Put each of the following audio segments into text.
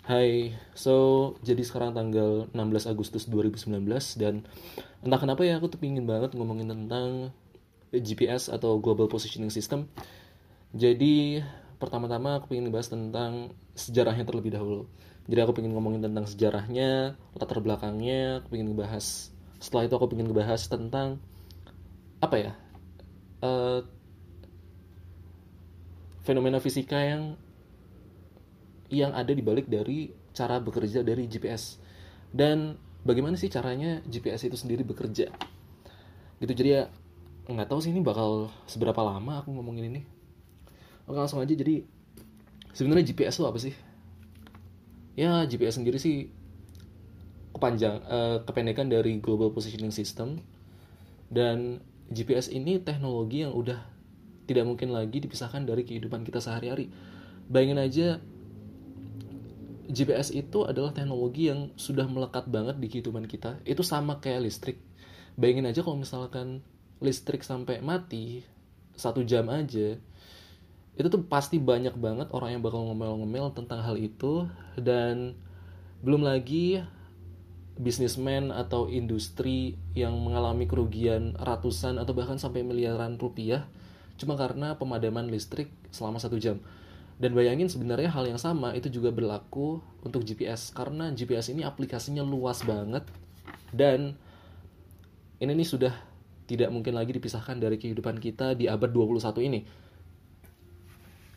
Hai, so jadi sekarang tanggal 16 Agustus 2019 dan entah kenapa ya aku tuh pingin banget ngomongin tentang GPS atau Global Positioning System. Jadi pertama-tama aku pengen ngebahas tentang sejarahnya terlebih dahulu. Jadi aku pengen ngomongin tentang sejarahnya, latar belakangnya, aku pengen ngebahas. Setelah itu aku pengen ngebahas tentang apa ya? Uh, fenomena fisika yang yang ada di balik dari cara bekerja dari GPS dan bagaimana sih caranya GPS itu sendiri bekerja? Gitu jadi ya nggak tahu sih ini bakal seberapa lama aku ngomongin ini. Oke langsung aja. Jadi sebenarnya GPS itu apa sih? Ya GPS sendiri sih kepanjang uh, kependekan dari Global Positioning System. Dan GPS ini teknologi yang udah tidak mungkin lagi dipisahkan dari kehidupan kita sehari-hari. Bayangin aja GPS itu adalah teknologi yang sudah melekat banget di kehidupan kita. Itu sama kayak listrik. Bayangin aja kalau misalkan listrik sampai mati satu jam aja, itu tuh pasti banyak banget orang yang bakal ngomel-ngomel tentang hal itu dan belum lagi bisnismen atau industri yang mengalami kerugian ratusan atau bahkan sampai miliaran rupiah cuma karena pemadaman listrik selama satu jam. Dan bayangin sebenarnya hal yang sama itu juga berlaku untuk GPS karena GPS ini aplikasinya luas banget dan ini nih sudah tidak mungkin lagi dipisahkan dari kehidupan kita di abad 21 ini.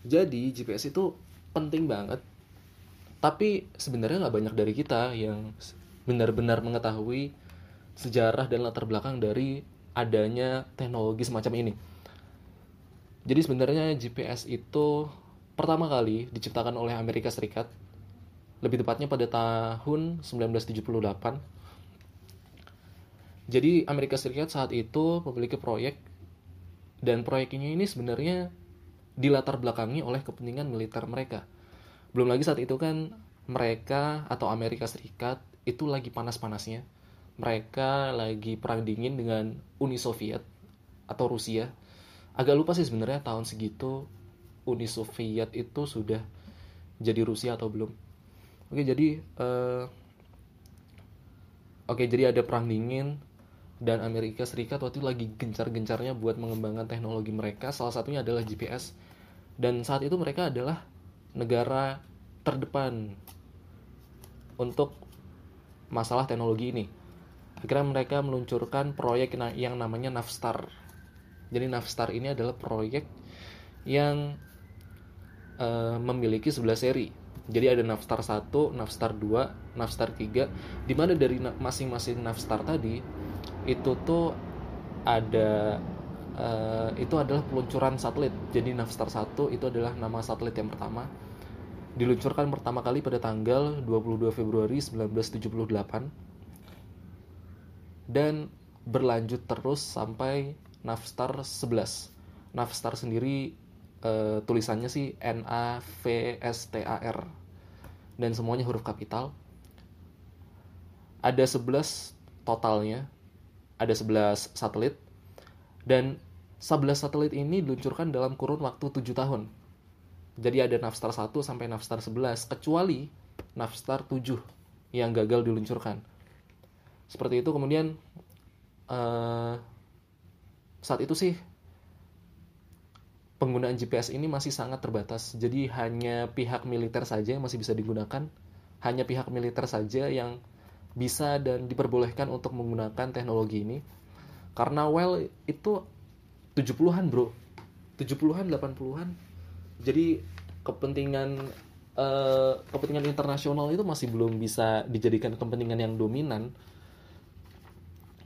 Jadi GPS itu penting banget. Tapi sebenarnya nggak banyak dari kita yang benar-benar mengetahui sejarah dan latar belakang dari adanya teknologi semacam ini. Jadi sebenarnya GPS itu pertama kali diciptakan oleh Amerika Serikat, lebih tepatnya pada tahun 1978. Jadi Amerika Serikat saat itu memiliki proyek dan proyeknya ini sebenarnya dilatar belakangi oleh kepentingan militer mereka. Belum lagi saat itu kan mereka atau Amerika Serikat itu lagi panas-panasnya. Mereka lagi perang dingin dengan Uni Soviet atau Rusia. Agak lupa sih sebenarnya tahun segitu Uni Soviet itu sudah jadi Rusia atau belum. Oke, jadi uh, Oke, jadi ada perang dingin dan Amerika Serikat waktu itu lagi gencar-gencarnya buat mengembangkan teknologi mereka. Salah satunya adalah GPS. Dan saat itu mereka adalah negara terdepan untuk masalah teknologi ini. Akhirnya mereka meluncurkan proyek yang namanya Navstar. Jadi Navstar ini adalah proyek yang uh, memiliki 11 seri. Jadi ada Navstar 1, Navstar 2, Navstar 3 di mana dari masing-masing Navstar tadi itu tuh ada uh, itu adalah peluncuran satelit. Jadi Navstar 1 itu adalah nama satelit yang pertama. Diluncurkan pertama kali pada tanggal 22 Februari 1978 dan berlanjut terus sampai Navstar 11. Navstar sendiri uh, tulisannya sih N A V S T A R dan semuanya huruf kapital. Ada 11 totalnya. Ada 11 satelit dan 11 satelit ini diluncurkan dalam kurun waktu 7 tahun. Jadi ada Navstar 1 sampai Navstar 11 kecuali Navstar 7 yang gagal diluncurkan. Seperti itu kemudian uh, saat itu sih penggunaan GPS ini masih sangat terbatas. Jadi hanya pihak militer saja yang masih bisa digunakan. Hanya pihak militer saja yang bisa dan diperbolehkan untuk menggunakan teknologi ini. Karena well itu 70-an, Bro. 70-an, 80-an. Jadi kepentingan uh, kepentingan internasional itu masih belum bisa dijadikan kepentingan yang dominan.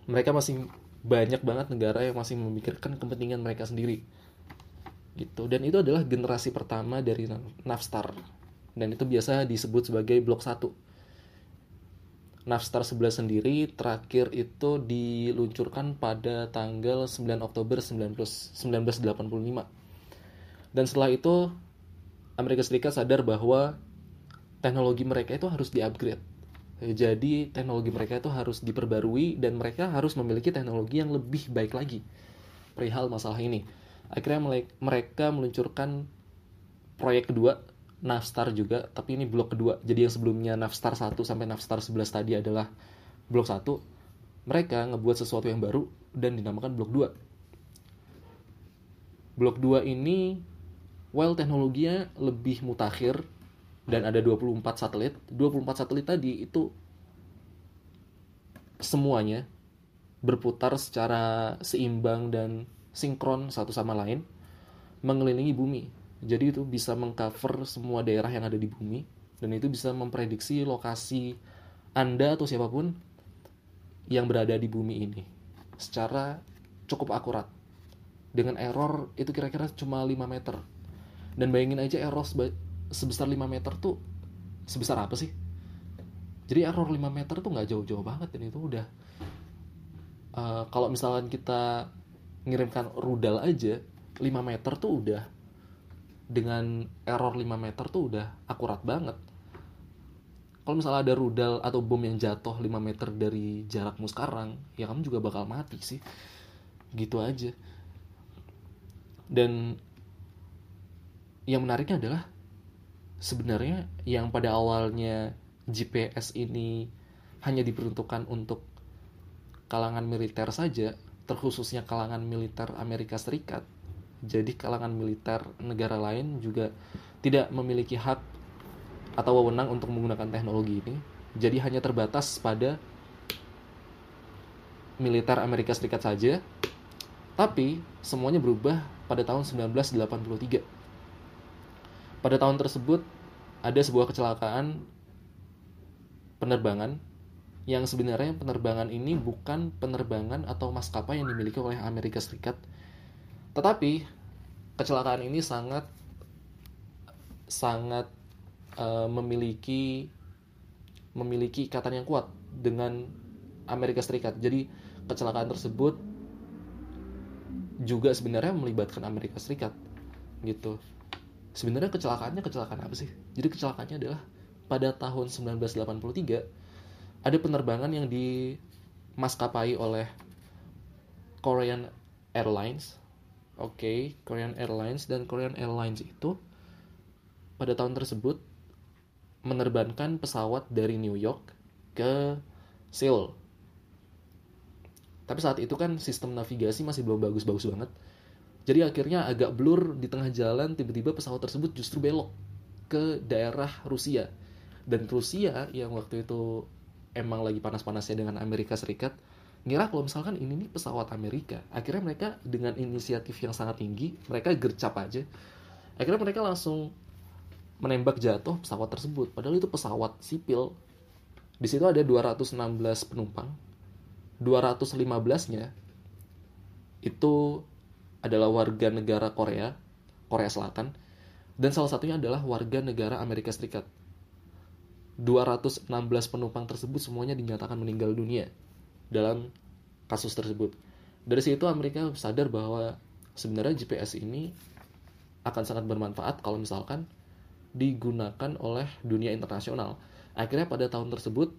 Mereka masih banyak banget negara yang masih memikirkan kepentingan mereka sendiri gitu. Dan itu adalah generasi pertama dari Navstar. Dan itu biasa disebut sebagai blok 1 Navstar 11 sendiri terakhir itu diluncurkan pada tanggal 9 Oktober 19, 1985 dan setelah itu Amerika Serikat sadar bahwa teknologi mereka itu harus diupgrade. Jadi teknologi mereka itu harus diperbarui dan mereka harus memiliki teknologi yang lebih baik lagi. Perihal masalah ini akhirnya mereka meluncurkan proyek kedua Navstar juga, tapi ini blok kedua. Jadi yang sebelumnya Navstar 1 sampai Navstar 11 tadi adalah blok 1. Mereka ngebuat sesuatu yang baru dan dinamakan blok 2. Blok 2 ini well teknologinya lebih mutakhir dan ada 24 satelit. 24 satelit tadi itu semuanya berputar secara seimbang dan sinkron satu sama lain mengelilingi bumi jadi itu bisa mengcover semua daerah yang ada di bumi dan itu bisa memprediksi lokasi Anda atau siapa pun yang berada di bumi ini secara cukup akurat. Dengan error itu kira-kira cuma 5 meter. Dan bayangin aja error sebesar 5 meter tuh sebesar apa sih? Jadi error 5 meter tuh nggak jauh-jauh banget dan itu udah uh, kalau misalkan kita ngirimkan rudal aja 5 meter tuh udah. Dengan error 5 meter tuh udah akurat banget. Kalau misalnya ada rudal atau bom yang jatuh 5 meter dari jarakmu sekarang ya kamu juga bakal mati sih. Gitu aja. Dan yang menariknya adalah sebenarnya yang pada awalnya GPS ini hanya diperuntukkan untuk kalangan militer saja terkhususnya kalangan militer Amerika Serikat jadi kalangan militer negara lain juga tidak memiliki hak atau wewenang untuk menggunakan teknologi ini. Jadi hanya terbatas pada militer Amerika Serikat saja. Tapi semuanya berubah pada tahun 1983. Pada tahun tersebut ada sebuah kecelakaan penerbangan yang sebenarnya penerbangan ini bukan penerbangan atau maskapai yang dimiliki oleh Amerika Serikat, tetapi kecelakaan ini sangat sangat uh, memiliki memiliki ikatan yang kuat dengan Amerika Serikat. Jadi kecelakaan tersebut juga sebenarnya melibatkan Amerika Serikat gitu. Sebenarnya kecelakaannya kecelakaan apa sih? Jadi kecelakaannya adalah pada tahun 1983 ada penerbangan yang dimaskapai oleh Korean Airlines Oke, okay, Korean Airlines dan Korean Airlines itu pada tahun tersebut menerbangkan pesawat dari New York ke Seoul. Tapi saat itu kan sistem navigasi masih belum bagus-bagus banget. Jadi akhirnya agak blur di tengah jalan tiba-tiba pesawat tersebut justru belok ke daerah Rusia. Dan Rusia yang waktu itu emang lagi panas-panasnya dengan Amerika Serikat ngira kalau misalkan ini nih pesawat Amerika. Akhirnya mereka dengan inisiatif yang sangat tinggi mereka gercap aja. Akhirnya mereka langsung menembak jatuh pesawat tersebut. Padahal itu pesawat sipil. Di situ ada 216 penumpang. 215-nya itu adalah warga negara Korea Korea Selatan. Dan salah satunya adalah warga negara Amerika Serikat 216 penumpang tersebut semuanya dinyatakan meninggal dunia dalam kasus tersebut. Dari situ Amerika sadar bahwa sebenarnya GPS ini akan sangat bermanfaat kalau misalkan digunakan oleh dunia internasional. Akhirnya pada tahun tersebut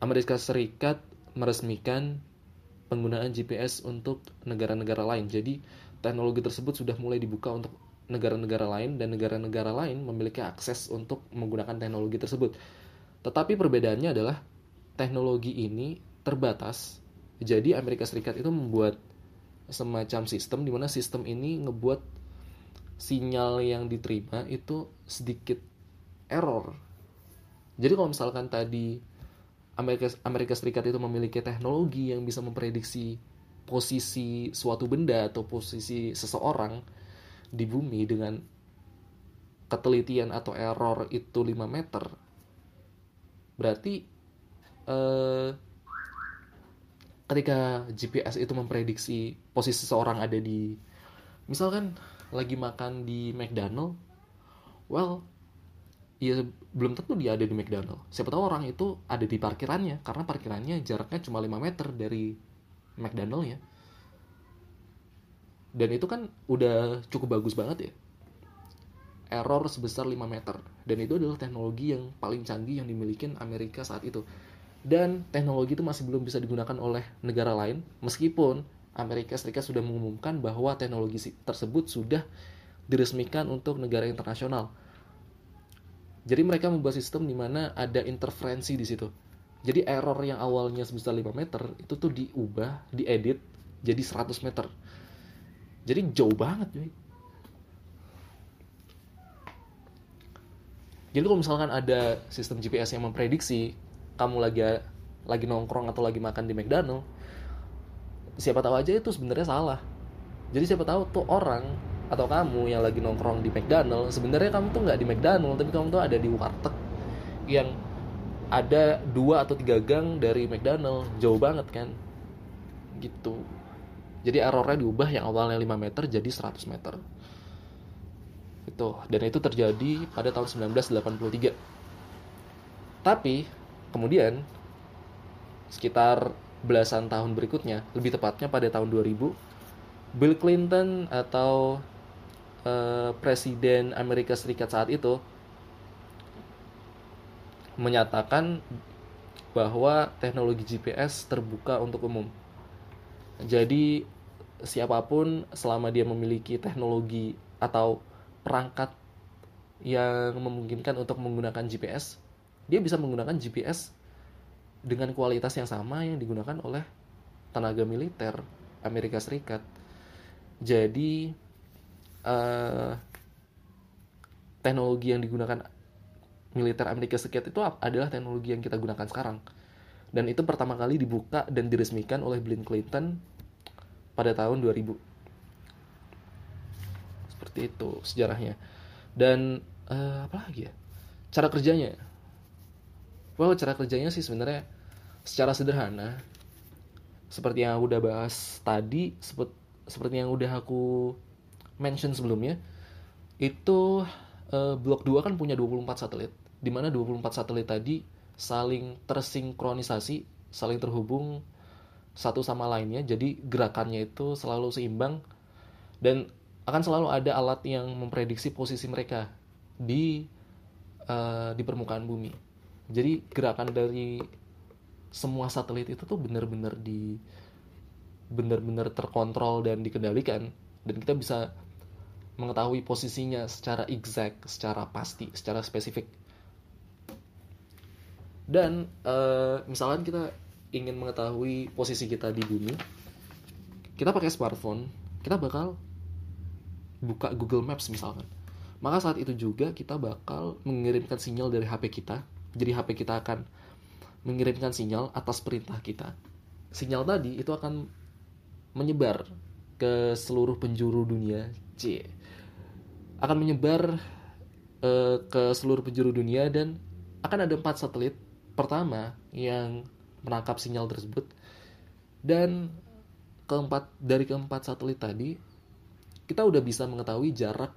Amerika Serikat meresmikan penggunaan GPS untuk negara-negara lain. Jadi teknologi tersebut sudah mulai dibuka untuk negara-negara lain dan negara-negara lain memiliki akses untuk menggunakan teknologi tersebut. Tetapi perbedaannya adalah teknologi ini terbatas. Jadi Amerika Serikat itu membuat semacam sistem di mana sistem ini ngebuat sinyal yang diterima itu sedikit error. Jadi kalau misalkan tadi Amerika Amerika Serikat itu memiliki teknologi yang bisa memprediksi posisi suatu benda atau posisi seseorang di bumi dengan ketelitian atau error itu 5 meter. Berarti eh, ketika GPS itu memprediksi posisi seseorang ada di misalkan lagi makan di McDonald well ya belum tentu dia ada di McDonald siapa tahu orang itu ada di parkirannya karena parkirannya jaraknya cuma 5 meter dari McDonald ya dan itu kan udah cukup bagus banget ya error sebesar 5 meter dan itu adalah teknologi yang paling canggih yang dimiliki Amerika saat itu dan teknologi itu masih belum bisa digunakan oleh negara lain meskipun Amerika Serikat sudah mengumumkan bahwa teknologi tersebut sudah diresmikan untuk negara internasional. Jadi mereka membuat sistem di mana ada interferensi di situ. Jadi error yang awalnya sebesar 5 meter itu tuh diubah, diedit jadi 100 meter. Jadi jauh banget, cuy. Jadi kalau misalkan ada sistem GPS yang memprediksi kamu lagi lagi nongkrong atau lagi makan di McDonald, siapa tahu aja itu sebenarnya salah. Jadi siapa tahu tuh orang atau kamu yang lagi nongkrong di McDonald, sebenarnya kamu tuh nggak di McDonald, tapi kamu tuh ada di warteg yang ada dua atau tiga gang dari McDonald, jauh banget kan, gitu. Jadi errornya diubah yang awalnya 5 meter jadi 100 meter. Itu. Dan itu terjadi pada tahun 1983 tapi kemudian sekitar belasan tahun berikutnya lebih tepatnya pada tahun 2000 Bill Clinton atau uh, presiden Amerika Serikat saat itu menyatakan bahwa teknologi GPS terbuka untuk umum. Jadi siapa pun selama dia memiliki teknologi atau perangkat yang memungkinkan untuk menggunakan GPS, dia bisa menggunakan GPS dengan kualitas yang sama yang digunakan oleh tenaga militer Amerika Serikat. Jadi uh, teknologi yang digunakan militer Amerika Serikat itu adalah teknologi yang kita gunakan sekarang. Dan itu pertama kali dibuka dan diresmikan oleh Bill Clinton pada tahun 2000 seperti itu sejarahnya. Dan uh, apa lagi ya? Cara kerjanya. Well cara kerjanya sih sebenarnya secara sederhana. Seperti yang aku udah bahas tadi seperti seperti yang udah aku mention sebelumnya itu uh, blok 2 kan punya 24 satelit di mana 24 satelit tadi saling tersinkronisasi saling terhubung satu sama lainnya jadi gerakannya itu selalu seimbang dan akan selalu ada alat yang memprediksi posisi mereka di uh, di permukaan bumi. Jadi gerakan dari semua satelit itu tuh benar-benar di benar-benar terkontrol dan dikendalikan dan kita bisa mengetahui posisinya secara exact, secara pasti, secara spesifik. Dan uh, misalkan kita ingin mengetahui posisi kita di bumi, kita pakai smartphone, kita bakal buka Google Maps misalkan. Maka saat itu juga kita bakal mengirimkan sinyal dari HP kita jadi HP kita akan mengirimkan sinyal atas perintah kita. Sinyal tadi itu akan menyebar ke seluruh penjuru dunia C. Akan menyebar uh, ke seluruh penjuru dunia dan akan ada empat satelit pertama yang menangkap sinyal tersebut dan keempat dari keempat satelit tadi kita udah bisa mengetahui jarak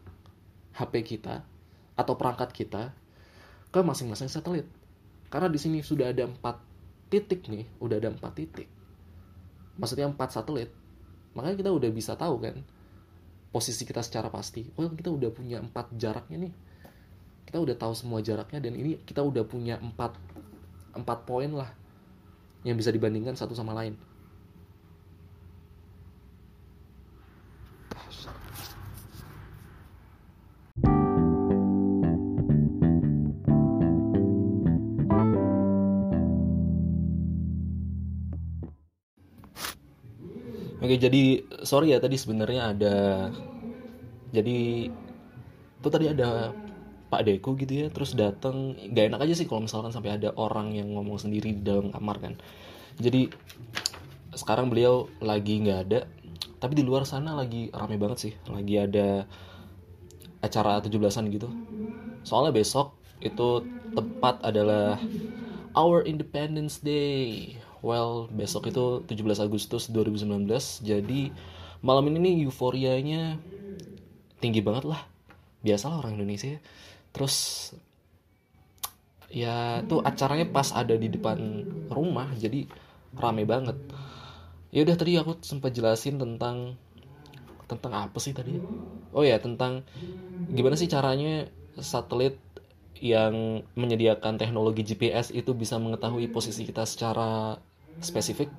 HP kita atau perangkat kita ke masing-masing satelit. Karena di sini sudah ada empat titik nih, udah ada empat titik. Maksudnya empat satelit. Makanya kita udah bisa tahu kan posisi kita secara pasti. Oh kita udah punya empat jaraknya nih. Kita udah tahu semua jaraknya dan ini kita udah punya empat empat poin lah yang bisa dibandingkan satu sama lain. Oke, jadi sorry ya tadi sebenarnya ada jadi itu tadi ada Pak Deko gitu ya, terus datang gak enak aja sih kalau misalkan sampai ada orang yang ngomong sendiri di dalam kamar kan. Jadi sekarang beliau lagi nggak ada, tapi di luar sana lagi rame banget sih, lagi ada acara 17-an gitu. Soalnya besok itu tepat adalah Our Independence Day well besok itu 17 Agustus 2019 jadi malam ini nih euforianya tinggi banget lah biasalah orang Indonesia terus ya tuh acaranya pas ada di depan rumah jadi rame banget. Ya udah tadi aku sempat jelasin tentang tentang apa sih tadi? Oh ya tentang gimana sih caranya satelit yang menyediakan teknologi GPS itu bisa mengetahui posisi kita secara spesifik.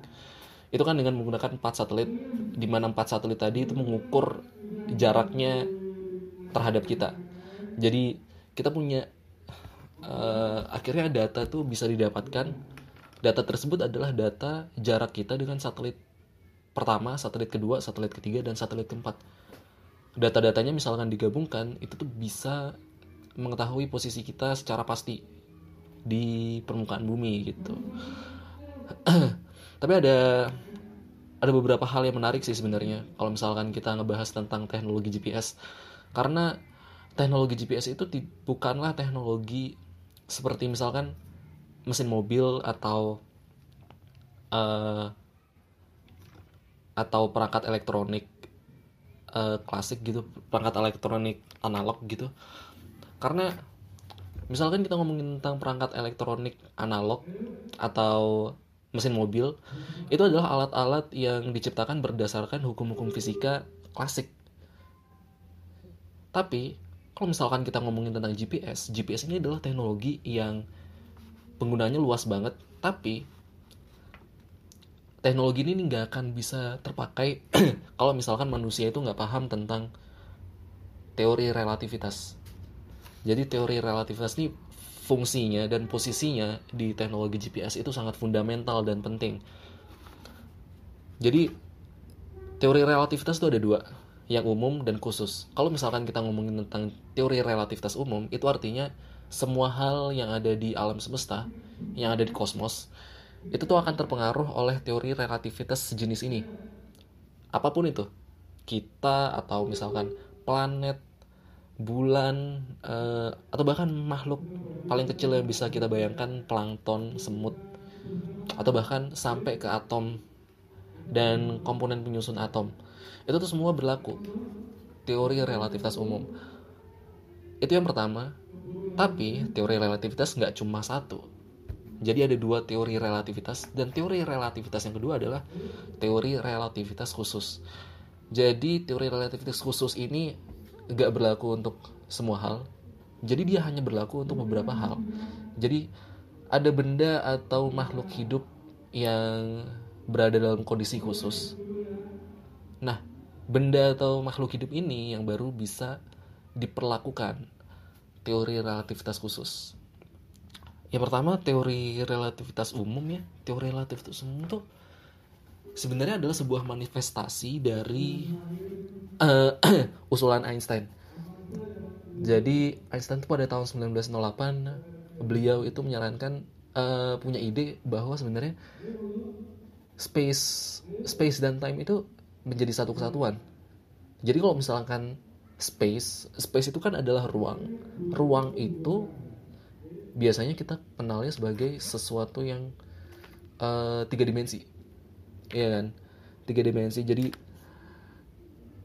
Itu kan dengan menggunakan empat satelit di mana empat satelit tadi itu mengukur jaraknya terhadap kita. Jadi kita punya uh, akhirnya data tuh bisa didapatkan. Data tersebut adalah data jarak kita dengan satelit pertama satelit kedua satelit ketiga dan satelit keempat. Data-datanya misalkan digabungkan itu tuh bisa mengetahui posisi kita secara pasti di permukaan bumi gitu. Tapi ada ada beberapa hal yang menarik sih sebenarnya kalau misalkan kita ngebahas tentang teknologi GPS karena teknologi GPS itu bukanlah teknologi seperti misalkan mesin mobil atau uh, atau perangkat elektronik uh, klasik gitu perangkat elektronik analog gitu karena misalkan kita ngomongin tentang perangkat elektronik analog atau mesin mobil itu adalah alat-alat yang diciptakan berdasarkan hukum-hukum fisika klasik. Tapi kalau misalkan kita ngomongin tentang GPS, GPS ini adalah teknologi yang penggunanya luas banget, tapi teknologi ini nggak akan bisa terpakai kalau misalkan manusia itu nggak paham tentang teori relativitas. Jadi teori relativitas ini fungsinya dan posisinya di teknologi GPS itu sangat fundamental dan penting. Jadi teori relativitas itu ada dua, yang umum dan khusus. Kalau misalkan kita ngomongin tentang teori relativitas umum, itu artinya semua hal yang ada di alam semesta, yang ada di kosmos, itu tuh akan terpengaruh oleh teori relativitas sejenis ini. Apa pun itu, kita atau misalkan planet, bulan uh, atau bahkan makhluk paling kecil yang bisa kita bayangkan plankton semut atau bahkan sampai ke atom dan komponen penyusun atom itu tuh semua berlaku. Teori relativitas umum. Itu yang pertama. Tapi teori relativitas nggak cuma satu. Jadi ada dua teori relativitas dan teori relativitas yang kedua adalah teori relativitas khusus. Jadi teori relativitas khusus ini gak berlaku untuk semua hal. Jadi dia hanya berlaku untuk beberapa hal. Jadi ada benda atau makhluk hidup yang berada dalam kondisi khusus. Nah benda atau makhluk hidup ini yang baru bisa diperlakukan. Teori relativitas khusus. Yang pertama teori relativitas umum ya. Teori relativitas umum tuh sebenarnya adalah sebuah manifestasi dari uh, usulan Einstein. Jadi Einstein itu pada tahun 1908 beliau itu menyarankan uh, punya ide bahwa sebenarnya space space dan time itu menjadi satu kesatuan. Jadi kalau misalkan space space itu kan adalah ruang. Ruang itu biasanya kita kenalnya sebagai sesuatu yang uh, tiga dimensi. Iya kan? Tiga dimensi. Jadi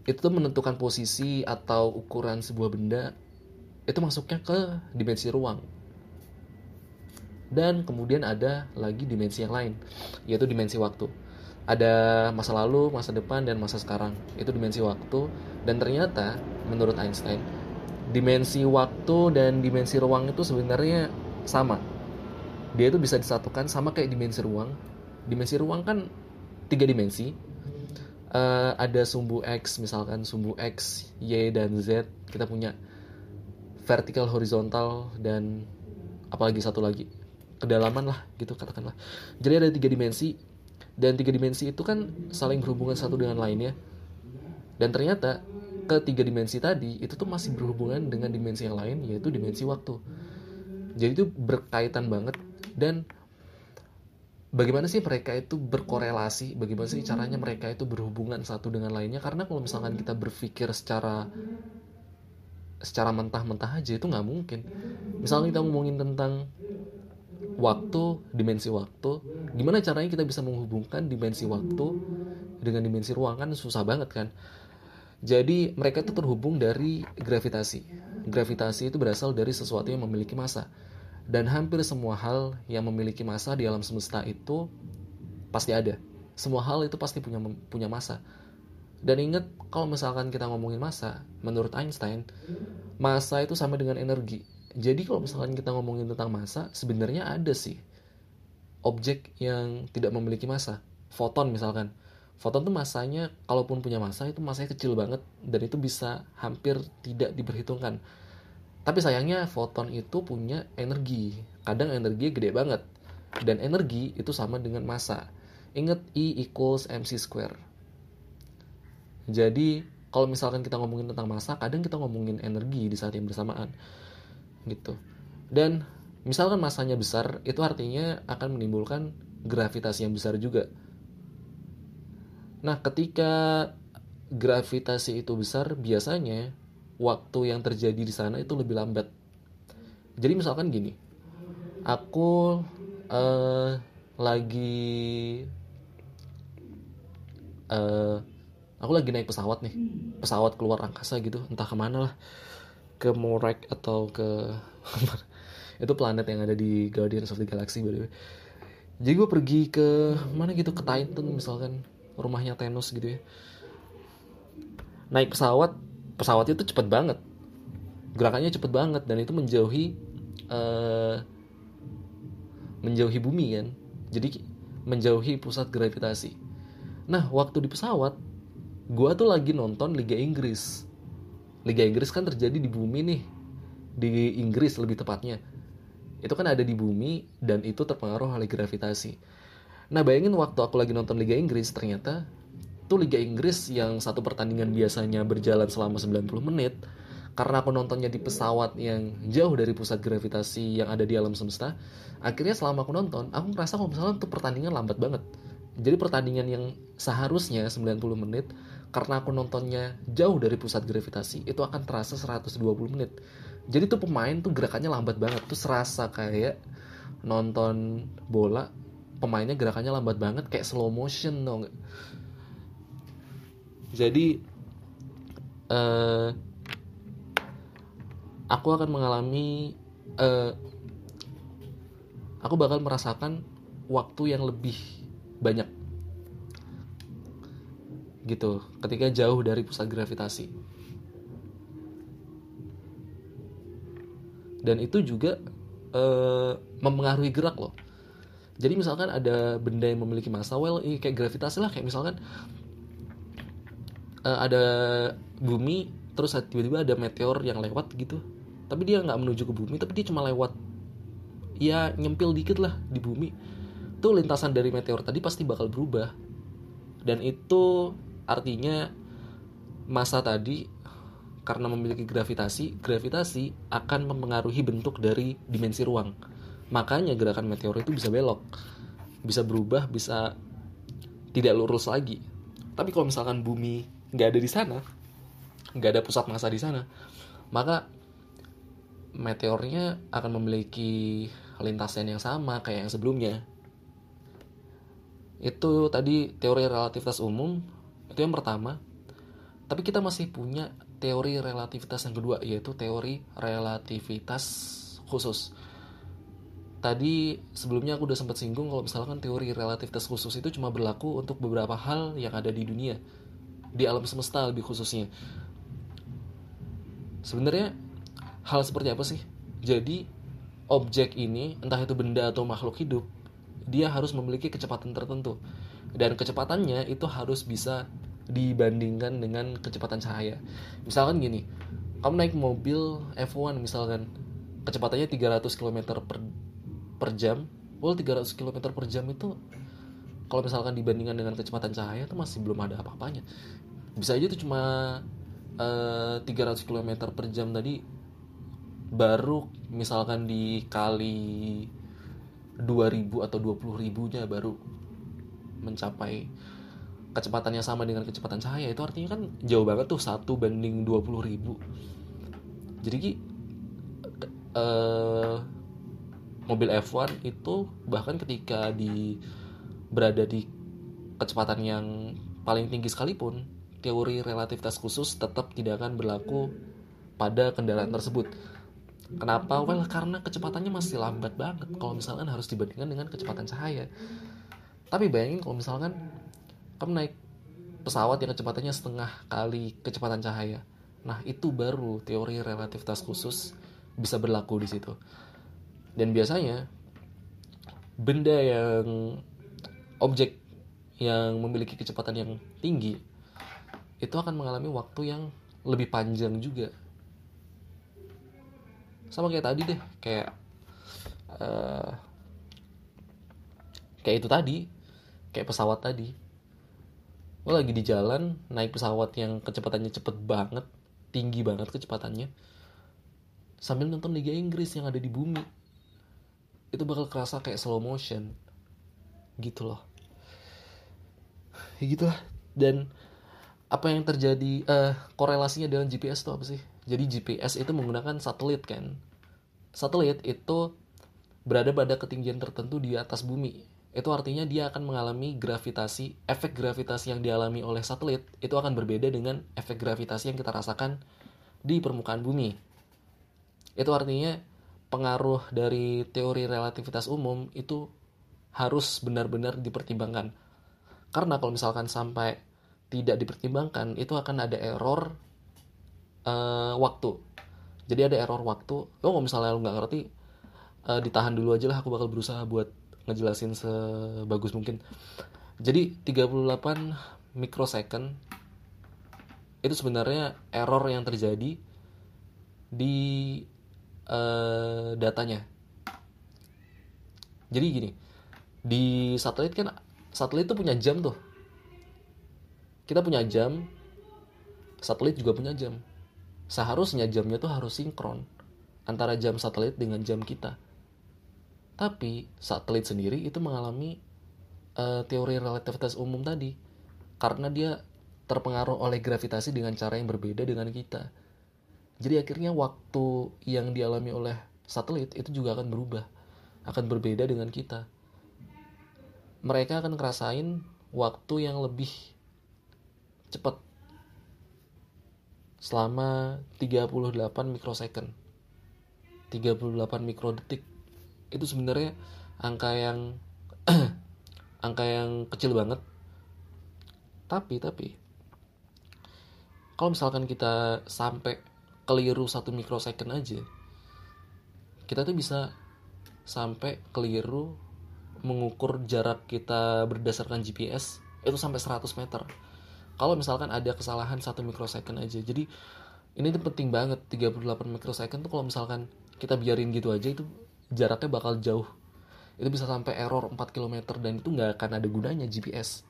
itu menentukan posisi atau ukuran sebuah benda itu masuknya ke dimensi ruang. Dan kemudian ada lagi dimensi yang lain yaitu dimensi waktu ada masa lalu, masa depan, dan masa sekarang. Itu dimensi waktu. Dan ternyata, menurut Einstein, dimensi waktu dan dimensi ruang itu sebenarnya sama. Dia itu bisa disatukan sama kayak dimensi ruang. Dimensi ruang kan tiga dimensi uh, ada sumbu x misalkan sumbu x y dan z kita punya vertikal horizontal dan apalagi satu lagi kedalaman lah gitu katakanlah jadi ada tiga dimensi dan tiga dimensi itu kan saling berhubungan satu dengan lainnya dan ternyata ketiga dimensi tadi itu tuh masih berhubungan dengan dimensi yang lain yaitu dimensi waktu. Jadi itu berkaitan banget. Dan bagaimana sih mereka itu berkorelasi? Bagaimana sih caranya mereka itu berhubungan satu dengan lainnya? Karena kalau misalkan kita berpikir secara secara mentah-mentah aja itu nggak mungkin. Misalnya kita ngomongin tentang waktu dimensi waktu gimana caranya kita bisa menghubungkan dimensi waktu dengan dimensi ruang kan susah banget kan jadi mereka itu terhubung dari gravitasi gravitasi itu berasal dari sesuatu yang memiliki massa dan hampir semua hal yang memiliki masa di alam semesta itu pasti ada. Semua hal itu pasti punya punya masa. Dan ingat kalau misalkan kita ngomongin masa, menurut Einstein, masa itu sama dengan energi. Jadi kalau misalkan kita ngomongin tentang masa, sebenarnya ada sih objek yang tidak memiliki masa. Foton misalkan. foton tuh masanya kalaupun punya masa itu masanya kecil banget dan itu bisa hampir tidak diperhitungkan. Tapi sayangnya foton itu punya energi. Kadang energi gede banget. Dan energi itu sama dengan massa ingat E equals mc square. Jadi kalau misalkan kita ngomongin tentang massa kadang kita ngomongin energi di saat yang bersamaan gitu. Dan misalkan masanya besar itu artinya akan menimbulkan gravitasi yang besar juga. Nah ketika gravitasi itu besar biasanya waktu yang terjadi di sana itu lebih lambat. Jadi misalkan gini aku uh, lagi uh, aku lagi naik pesawat nih. Pesawat keluar angkasa gitu entah ke mana lah ke Morek atau ke itu planet yang ada di Guardians of the Galaxy by the way. Jadi gue pergi ke mana gitu ke Titan misalkan rumahnya Thanos gitu ya. Naik pesawat pesawatnya tuh cepet banget. Gerakannya cepet banget dan itu menjauhi uh, menjauhi bumi kan? Jadi menjauhi pusat gravitasi. Nah waktu di pesawat gue tuh lagi nonton Liga Inggris Liga Inggris kan terjadi di bumi nih. Di Inggris lebih tepatnya. Itu kan ada di bumi dan itu terpengaruh oleh gravitasi. Nah bayangin waktu aku lagi nonton Liga Inggris ternyata tuh Liga Inggris yang satu pertandingan biasanya berjalan selama 90 menit karena aku nontonnya di pesawat yang jauh dari pusat gravitasi yang ada di alam semesta akhirnya selama aku nonton aku ngerasa kalau misalnya tuh pertandingan lambat banget. Jadi pertandingan yang seharusnya 90 menit karena aku nontonnya jauh dari pusat gravitasi itu akan terasa 120 menit. Jadi tuh pemain tuh gerakannya lambat banget tuh serasa kayak nonton bola pemainnya gerakannya lambat banget kayak slow motion dong jadi uh, aku akan mengalami uh, aku bakal merasakan waktu yang lebih banyak gitu ketika jauh dari pusat gravitasi. Dan itu juga uh, mempengaruhi gerak loh. Jadi misalkan ada benda yang memiliki massa well kayak gravitasi lah kayak misalkan uh, ada bumi terus tiba-tiba ada meteor yang lewat gitu. Tapi dia nggak menuju ke bumi tapi dia cuma lewat. Ya nyempil dikit lah di bumi. Tuh lintasan dari meteor tadi pasti bakal berubah. Dan itu Artinya masa tadi karena memiliki gravitasi, gravitasi akan mempengaruhi bentuk dari dimensi ruang. Makanya gerakan meteor itu bisa belok, bisa berubah, bisa tidak lurus lagi. Tapi kalau misalkan bumi nggak ada di sana, nggak ada pusat massa di sana, maka meteornya akan memiliki lintasan yang sama kayak yang sebelumnya. Itu tadi teori relativitas umum itu yang pertama. Tapi kita masih punya teori relativitas yang kedua, yaitu teori relativitas khusus. Tadi sebelumnya aku udah sempat singgung kalau misalkan teori relativitas khusus itu cuma berlaku untuk beberapa hal yang ada di dunia, di alam semesta lebih khususnya. Sebenarnya hal seperti apa sih? Jadi objek ini, entah itu benda atau makhluk hidup, dia harus memiliki kecepatan tertentu. Dan kecepatannya itu harus bisa dibandingkan dengan kecepatan cahaya. Misalkan gini, kamu naik mobil F1 misalkan, kecepatannya 300 km per, per jam, well 300 km per jam itu kalau misalkan dibandingkan dengan kecepatan cahaya itu masih belum ada apa-apanya. Bisa aja itu cuma uh, 300 km per jam tadi baru misalkan dikali 2000 atau 20 ribunya baru mencapai kecepatannya sama dengan kecepatan cahaya itu artinya kan jauh banget tuh satu banding 20 ribu jadi ki uh, mobil F1 itu bahkan ketika di berada di kecepatan yang paling tinggi sekalipun teori relativitas khusus tetap tidak akan berlaku pada kendaraan tersebut Kenapa? Well, karena kecepatannya masih lambat banget kalau misalkan harus dibandingkan dengan kecepatan cahaya. Tapi bayangin kalau misalkan kamu naik pesawat yang kecepatannya setengah kali kecepatan cahaya. Nah, itu baru teori relativitas khusus bisa berlaku di situ. Dan biasanya benda yang objek yang memiliki kecepatan yang tinggi itu akan mengalami waktu yang lebih panjang juga sama kayak tadi deh kayak uh, kayak itu tadi kayak pesawat tadi lo lagi di jalan naik pesawat yang kecepatannya cepet banget tinggi banget kecepatannya sambil nonton Liga Inggris yang ada di bumi. Itu bakal kerasa kayak slow motion. Gitu loh. Ya gitu lah. Dan apa yang terjadi uh, korelasinya dengan GPS itu apa sih? Jadi GPS itu menggunakan satelit kan? Satelit itu berada pada ketinggian tertentu di atas bumi itu artinya dia akan mengalami gravitasi efek gravitasi yang dialami oleh satelit itu akan berbeda dengan efek gravitasi yang kita rasakan di permukaan bumi itu artinya pengaruh dari teori relativitas umum itu harus benar-benar dipertimbangkan. Karena kalau misalkan sampai tidak dipertimbangkan, itu akan ada error uh, waktu. Jadi ada error waktu. Lo kalau misalnya lo nggak ngerti, uh, ditahan dulu aja lah. Aku bakal berusaha buat ngejelasin sebagus mungkin. Jadi 38 mikrosecond itu sebenarnya error yang terjadi di uh, datanya. Jadi gini, di satelit kan satelit tuh punya jam tuh. Kita punya jam, satelit juga punya jam. Seharusnya jamnya tuh harus sinkron antara jam satelit dengan jam kita. Tapi satelit sendiri itu mengalami uh, teori relativitas umum tadi karena dia terpengaruh oleh gravitasi dengan cara yang berbeda dengan kita jadi akhirnya waktu yang dialami oleh satelit itu juga akan berubah, akan berbeda dengan kita. Mereka akan ngerasain waktu yang lebih cepat selama 38 mikrosecond. 38 mikrodetik. Itu sebenarnya angka yang angka yang kecil banget. Tapi tapi kalau misalkan kita sampai keliru satu mikrosecond aja kita tuh bisa sampai keliru mengukur jarak kita berdasarkan GPS itu sampai 100 meter kalau misalkan ada kesalahan satu mikrosecond aja jadi ini tuh penting banget 38 mikrosecond tuh kalau misalkan kita biarin gitu aja itu jaraknya bakal jauh itu bisa sampai error 4 km dan itu nggak akan ada gunanya GPS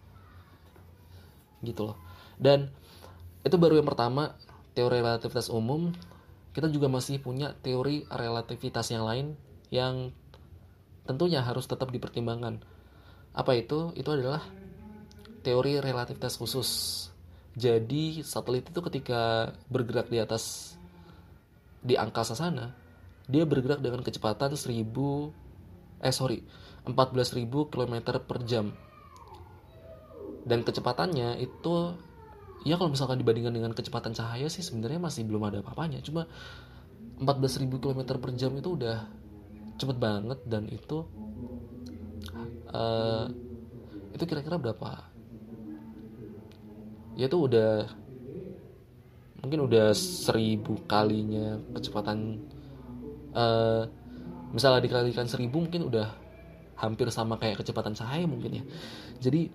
gitu loh dan itu baru yang pertama teori relativitas umum, kita juga masih punya teori relativitas yang lain yang tentunya harus tetap dipertimbangkan. Apa itu? Itu adalah teori relativitas khusus. Jadi satelit itu ketika bergerak di atas di angkasa sana, dia bergerak dengan kecepatan 1000 eh sorry 14.000 km per jam. Dan kecepatannya itu ya kalau misalkan dibandingkan dengan kecepatan cahaya sih sebenarnya masih belum ada apa-apanya. Cuma 14.000 km per jam itu udah cepet banget dan itu uh, itu kira-kira berapa? Ya itu udah mungkin udah seribu kalinya kecepatan uh, misalnya dikalikan seribu mungkin udah hampir sama kayak kecepatan cahaya mungkin ya. Jadi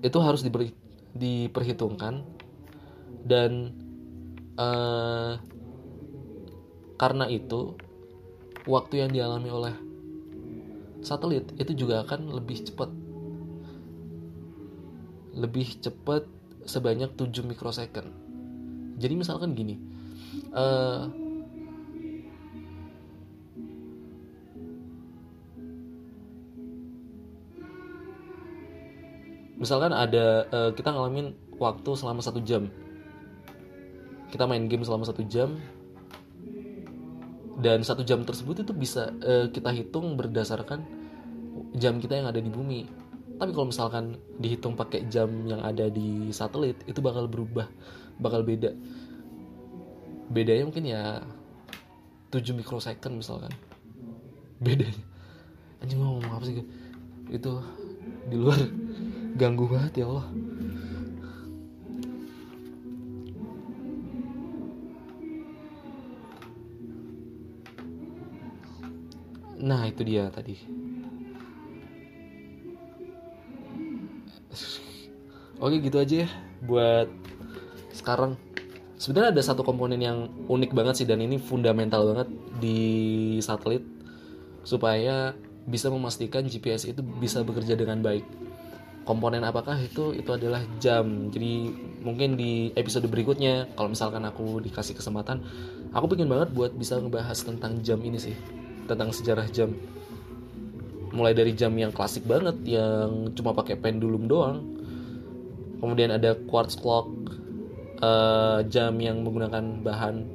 itu harus diberi diperhitungkan. Dan uh, karena itu waktu yang dialami oleh satelit itu juga akan lebih cepat. Lebih cepat sebanyak 7 mikrosecond. Jadi misalkan gini uh, misalkan ada uh, kita ngalamin waktu selama satu jam. Kita main game selama satu jam. Dan satu jam tersebut itu bisa uh, kita hitung berdasarkan jam kita yang ada di bumi. Tapi kalau misalkan dihitung pakai jam yang ada di satelit itu bakal berubah bakal beda. Bedanya mungkin ya 7 mikrosecond misalkan. Bedanya. Anjing ngomong apa sih itu di luar ganggu banget ya Allah. Nah itu dia tadi. Oke gitu aja ya buat sekarang. Sebenarnya ada satu komponen yang unik banget sih dan ini fundamental banget di satelit supaya bisa memastikan GPS itu bisa bekerja dengan baik komponen apakah itu itu adalah jam. Jadi mungkin di episode berikutnya kalau misalkan aku dikasih kesempatan aku pengen banget buat bisa ngebahas tentang jam ini sih. Tentang sejarah jam. Mulai dari jam yang klasik banget yang cuma pakai pendulum doang. Kemudian ada quartz clock uh, jam yang menggunakan bahan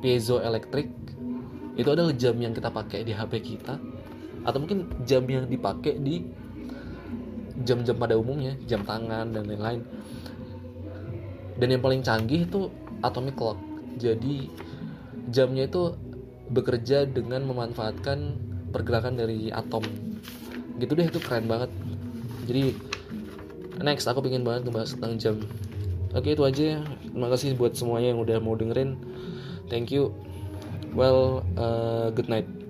piezoelektrik itu adalah jam yang kita pakai di HP kita. Atau mungkin jam yang dipakai di jam-jam pada umumnya jam tangan dan lain-lain. Dan yang paling canggih itu atomic clock. Jadi jamnya itu bekerja dengan memanfaatkan pergerakan dari atom. Gitu deh itu keren banget. Jadi next aku pengen banget ngebahas tentang jam. Oke itu aja. Terima kasih buat semuanya yang udah mau dengerin. Thank you. Well uh, good night